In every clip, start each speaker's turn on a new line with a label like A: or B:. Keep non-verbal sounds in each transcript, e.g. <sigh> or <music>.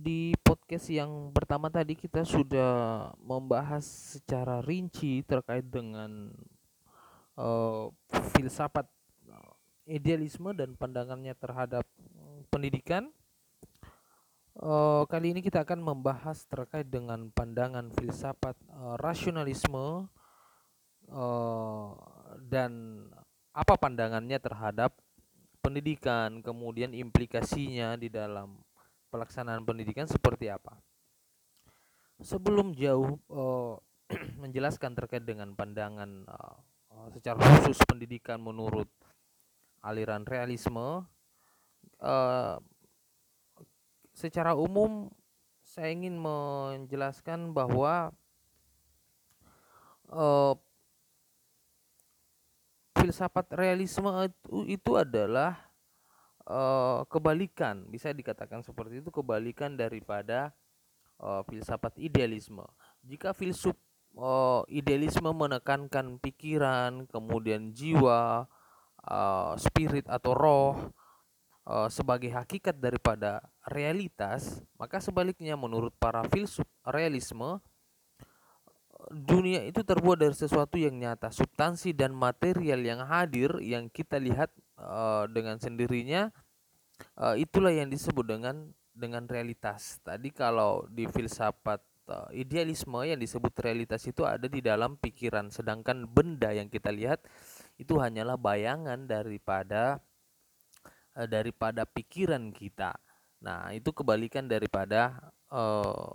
A: di podcast yang pertama tadi kita sudah membahas secara rinci terkait dengan uh, filsafat uh, idealisme dan pandangannya terhadap pendidikan. Uh, kali ini kita akan membahas terkait dengan pandangan filsafat uh, rasionalisme uh, dan apa pandangannya terhadap pendidikan, kemudian implikasinya di dalam pelaksanaan pendidikan seperti apa. Sebelum jauh uh, <clears throat> menjelaskan terkait dengan pandangan uh, secara khusus pendidikan menurut aliran realisme, uh, secara umum saya ingin menjelaskan bahwa uh, filsafat realisme itu, itu adalah uh, kebalikan bisa dikatakan seperti itu kebalikan daripada uh, filsafat idealisme. Jika filsuf uh, idealisme menekankan pikiran kemudian jiwa uh, spirit atau roh uh, sebagai hakikat daripada realitas maka sebaliknya menurut para filsuf realisme dunia itu terbuat dari sesuatu yang nyata, substansi dan material yang hadir yang kita lihat uh, dengan sendirinya uh, itulah yang disebut dengan dengan realitas. Tadi kalau di filsafat uh, idealisme yang disebut realitas itu ada di dalam pikiran, sedangkan benda yang kita lihat itu hanyalah bayangan daripada uh, daripada pikiran kita. Nah, itu kebalikan daripada uh,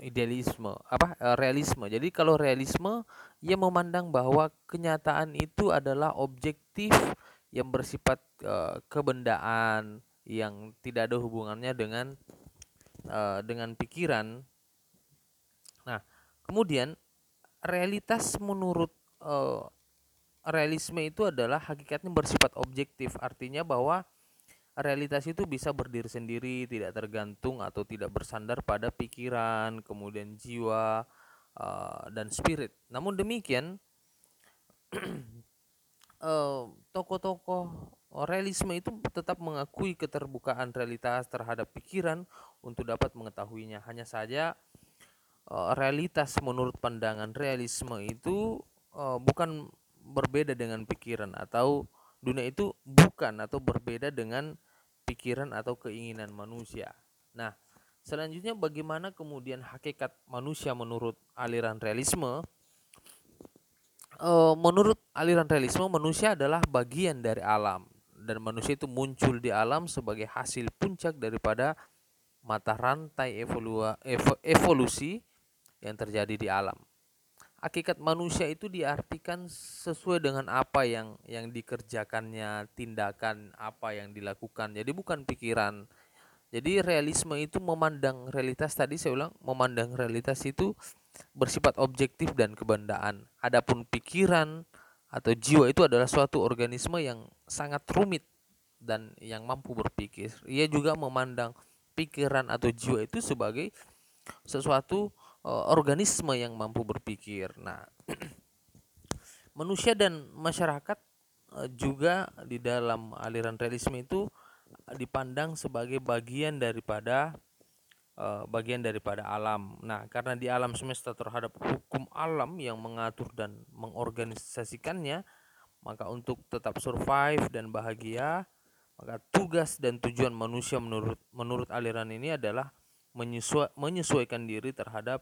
A: idealisme apa realisme jadi kalau realisme ia memandang bahwa kenyataan itu adalah objektif yang bersifat uh, kebendaan yang tidak ada hubungannya dengan uh, dengan pikiran nah kemudian realitas menurut uh, realisme itu adalah hakikatnya bersifat objektif artinya bahwa realitas itu bisa berdiri sendiri, tidak tergantung atau tidak bersandar pada pikiran, kemudian jiwa uh, dan spirit. Namun demikian, <clears throat> tokoh-tokoh uh, realisme itu tetap mengakui keterbukaan realitas terhadap pikiran untuk dapat mengetahuinya. Hanya saja uh, realitas menurut pandangan realisme itu uh, bukan berbeda dengan pikiran atau dunia itu bukan atau berbeda dengan pikiran atau keinginan manusia. Nah, selanjutnya bagaimana kemudian hakikat manusia menurut aliran realisme? E, menurut aliran realisme, manusia adalah bagian dari alam dan manusia itu muncul di alam sebagai hasil puncak daripada mata rantai evolusi yang terjadi di alam hakikat manusia itu diartikan sesuai dengan apa yang yang dikerjakannya, tindakan apa yang dilakukan. Jadi bukan pikiran. Jadi realisme itu memandang realitas tadi saya ulang, memandang realitas itu bersifat objektif dan kebendaan. Adapun pikiran atau jiwa itu adalah suatu organisme yang sangat rumit dan yang mampu berpikir. Ia juga memandang pikiran atau jiwa itu sebagai sesuatu uh, organisme yang mampu berpikir. Nah, <clears throat> manusia dan masyarakat uh, juga di dalam aliran realisme itu dipandang sebagai bagian daripada uh, bagian daripada alam. Nah, karena di alam semesta terhadap hukum alam yang mengatur dan mengorganisasikannya, maka untuk tetap survive dan bahagia, maka tugas dan tujuan manusia menurut menurut aliran ini adalah menyesuaikan diri terhadap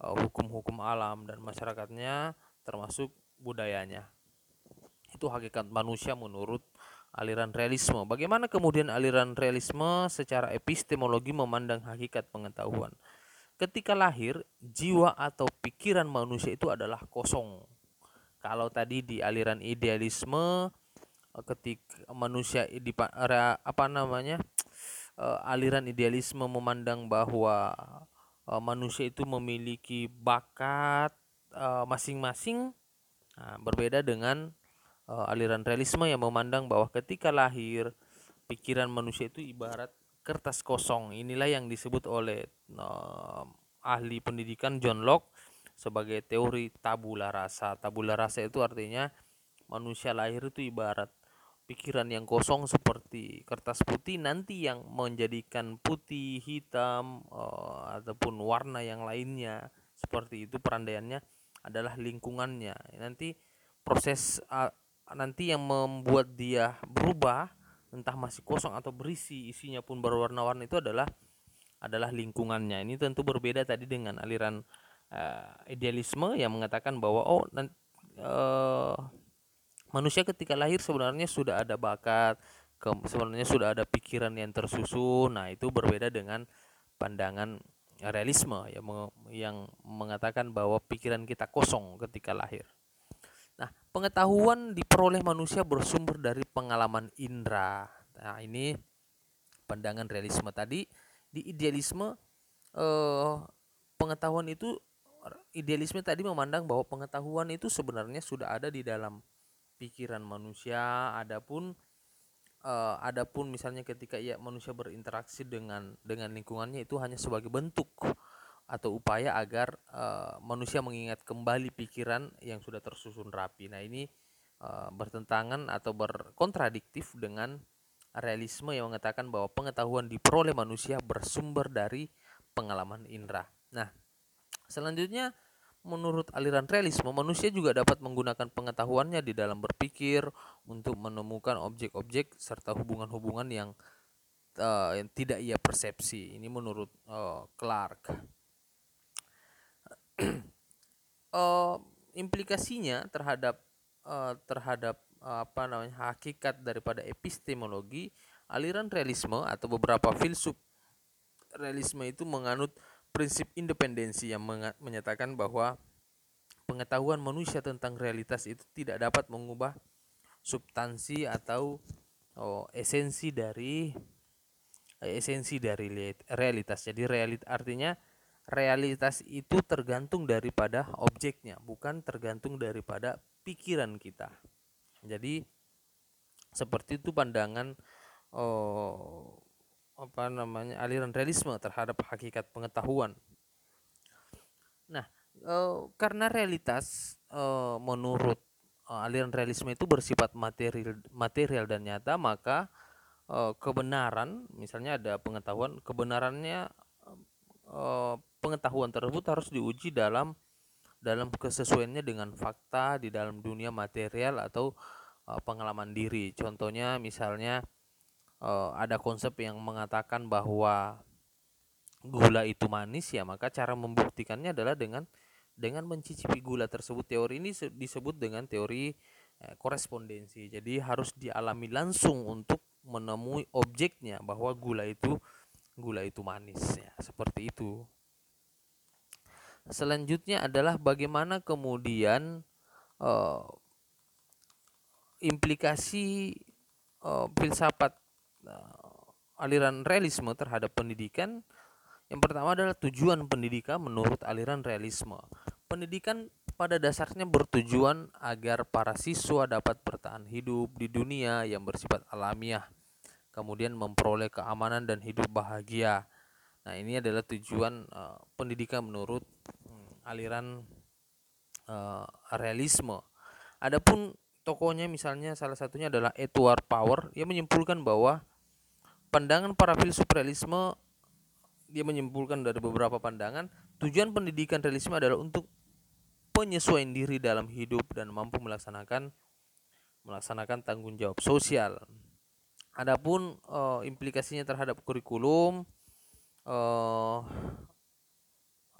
A: uh, hukum-hukum alam dan masyarakatnya termasuk budayanya. Itu hakikat manusia menurut aliran realisme. Bagaimana kemudian aliran realisme secara epistemologi memandang hakikat pengetahuan? Ketika lahir, jiwa atau pikiran manusia itu adalah kosong. Kalau tadi di aliran idealisme ketika manusia di apa namanya? Uh, aliran idealisme memandang bahwa manusia itu memiliki bakat masing-masing uh, berbeda dengan uh, aliran realisme yang memandang bahwa ketika lahir pikiran manusia itu ibarat kertas kosong. Inilah yang disebut oleh uh, ahli pendidikan John Locke sebagai teori tabula rasa. Tabula rasa itu artinya manusia lahir itu ibarat pikiran yang kosong seperti kertas putih nanti yang menjadikan putih, hitam uh, ataupun warna yang lainnya. Seperti itu perandaiannya adalah lingkungannya. Nanti proses uh, nanti yang membuat dia berubah entah masih kosong atau berisi isinya pun berwarna-warni itu adalah adalah lingkungannya. Ini tentu berbeda tadi dengan aliran uh, idealisme yang mengatakan bahwa oh uh, manusia ketika lahir sebenarnya sudah ada bakat ke, sebenarnya sudah ada pikiran yang tersusun nah itu berbeda dengan pandangan realisme yang, yang mengatakan bahwa pikiran kita kosong ketika lahir pengetahuan diperoleh manusia bersumber dari pengalaman indera. Nah ini pandangan realisme tadi. Di idealisme eh, pengetahuan itu idealisme tadi memandang bahwa pengetahuan itu sebenarnya sudah ada di dalam pikiran manusia. Adapun uh, adapun misalnya ketika ya manusia berinteraksi dengan dengan lingkungannya itu hanya sebagai bentuk atau upaya agar uh, manusia mengingat kembali pikiran yang sudah tersusun rapi. Nah, ini uh, bertentangan atau berkontradiktif dengan realisme yang mengatakan bahwa pengetahuan diperoleh manusia bersumber dari pengalaman indera. Nah, selanjutnya menurut aliran realisme, manusia juga dapat menggunakan pengetahuannya di dalam berpikir untuk menemukan objek-objek serta hubungan-hubungan yang, uh, yang tidak ia persepsi. Ini menurut uh, Clark. Uh, <clears throat> implikasinya terhadap uh, terhadap uh, apa namanya hakikat daripada epistemologi aliran realisme atau beberapa filsuf realisme itu menganut prinsip independensi yang menyatakan bahwa pengetahuan manusia tentang realitas itu tidak dapat mengubah substansi atau oh, esensi dari esensi dari realitas. Jadi realit artinya realitas itu tergantung daripada objeknya, bukan tergantung daripada pikiran kita. Jadi seperti itu pandangan oh, apa namanya aliran realisme terhadap hakikat pengetahuan. Nah, e, karena realitas e, menurut aliran realisme itu bersifat material material dan nyata, maka kebenaran misalnya ada pengetahuan kebenarannya pengetahuan tersebut harus diuji dalam dalam kesesuaiannya dengan fakta di dalam dunia material atau e, pengalaman diri. Contohnya misalnya uh, ada konsep yang mengatakan bahwa gula itu manis ya maka cara membuktikannya adalah dengan dengan mencicipi gula tersebut. Teori ini disebut dengan teori eh, korespondensi. Jadi harus dialami langsung untuk menemui objeknya bahwa gula itu gula itu manis ya seperti itu selanjutnya adalah bagaimana kemudian uh, implikasi uh, filsafat uh, aliran realisme terhadap pendidikan yang pertama adalah tujuan pendidikan menurut aliran realisme. Pendidikan pada dasarnya bertujuan agar para siswa dapat bertahan hidup di dunia yang bersifat alamiah, kemudian memperoleh keamanan dan hidup bahagia. Nah, ini adalah tujuan uh, pendidikan menurut aliran uh, realisme. Adapun tokohnya misalnya salah satunya adalah Edward Power yang menyimpulkan bahwa pandangan para filsuf realisme dia menyimpulkan dari beberapa pandangan tujuan pendidikan realisme adalah untuk penyesuaian diri dalam hidup dan mampu melaksanakan melaksanakan tanggung jawab sosial. Adapun uh, implikasinya terhadap kurikulum uh,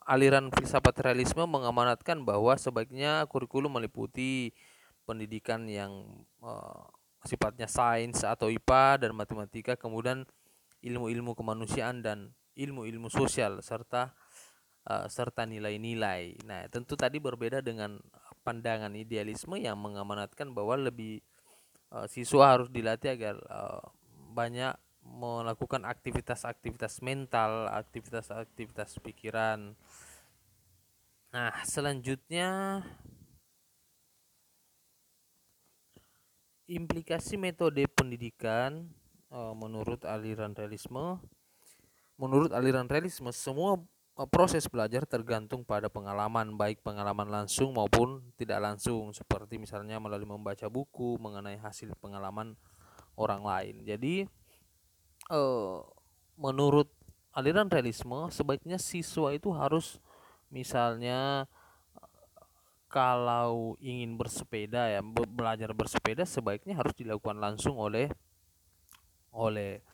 A: aliran filsafat realisme mengamanatkan bahwa sebaiknya kurikulum meliputi pendidikan yang uh, sifatnya sains atau IPA dan matematika, kemudian ilmu-ilmu kemanusiaan dan ilmu-ilmu sosial serta uh, serta nilai-nilai. Nah, tentu tadi berbeda dengan pandangan idealisme yang mengamanatkan bahwa lebih uh, siswa harus dilatih agar uh, banyak melakukan aktivitas-aktivitas mental, aktivitas-aktivitas pikiran. Nah, selanjutnya implikasi metode pendidikan uh, menurut aliran realisme menurut aliran realisme semua uh, proses belajar tergantung pada pengalaman baik pengalaman langsung maupun tidak langsung seperti misalnya melalui membaca buku mengenai hasil pengalaman orang lain. Jadi uh, menurut aliran realisme sebaiknya siswa itu harus misalnya kalau ingin bersepeda ya belajar bersepeda sebaiknya harus dilakukan langsung oleh oleh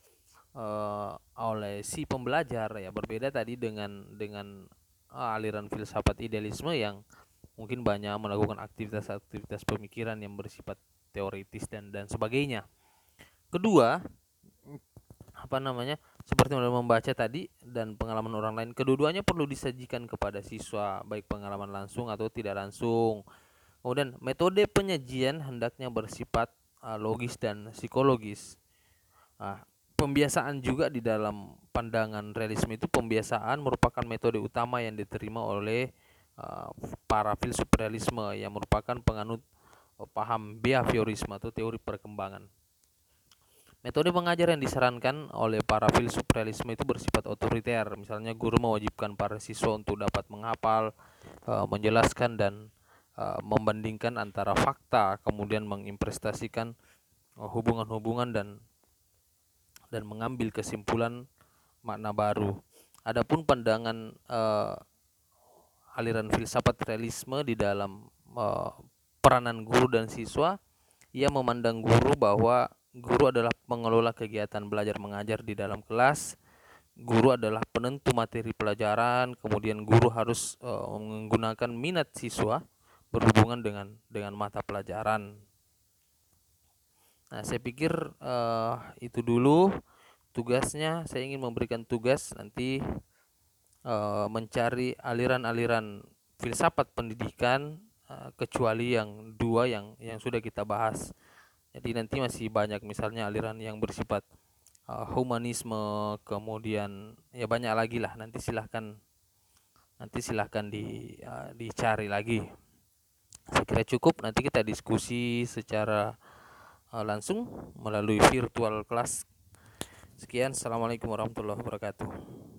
A: uh, oleh si pembelajar ya. Berbeda tadi dengan dengan uh, aliran filsafat idealisme yang mungkin banyak melakukan aktivitas-aktivitas pemikiran yang bersifat teoritis dan dan sebagainya. Kedua apa namanya seperti membaca tadi dan pengalaman orang lain kedua-duanya perlu disajikan kepada siswa baik pengalaman langsung atau tidak langsung. Kemudian metode penyajian hendaknya bersifat uh, logis dan psikologis. Uh, pembiasaan juga di dalam pandangan realisme itu pembiasaan merupakan metode utama yang diterima oleh uh, para filsuf realisme yang merupakan penganut uh, paham behaviorisme atau teori perkembangan Metode pengajar yang disarankan oleh para filsuf realisme itu bersifat otoriter. Misalnya guru mewajibkan para siswa untuk dapat menghafal, uh, menjelaskan dan uh, membandingkan antara fakta, kemudian mengimprestasikan hubungan hubungan-hubungan dan dan mengambil kesimpulan makna baru. Adapun pandangan uh, aliran filsafat realisme di dalam peranan guru dan siswa, ia memandang guru bahwa Guru adalah pengelola kegiatan belajar mengajar di dalam kelas. Guru adalah penentu materi pelajaran, kemudian guru harus uh, menggunakan minat siswa berhubungan dengan dengan mata pelajaran. Nah, saya pikir uh, itu dulu tugasnya. Saya ingin memberikan tugas nanti uh, mencari aliran-aliran filsafat pendidikan kecuali yang dua yang yang sudah kita bahas jadi nanti masih banyak misalnya aliran yang bersifat uh, humanisme kemudian ya banyak lagi lah. Nanti silahkan nanti silahkan di uh, dicari lagi. Saya kira cukup. Nanti kita diskusi secara uh, langsung melalui virtual kelas sekian. Assalamualaikum warahmatullahi wabarakatuh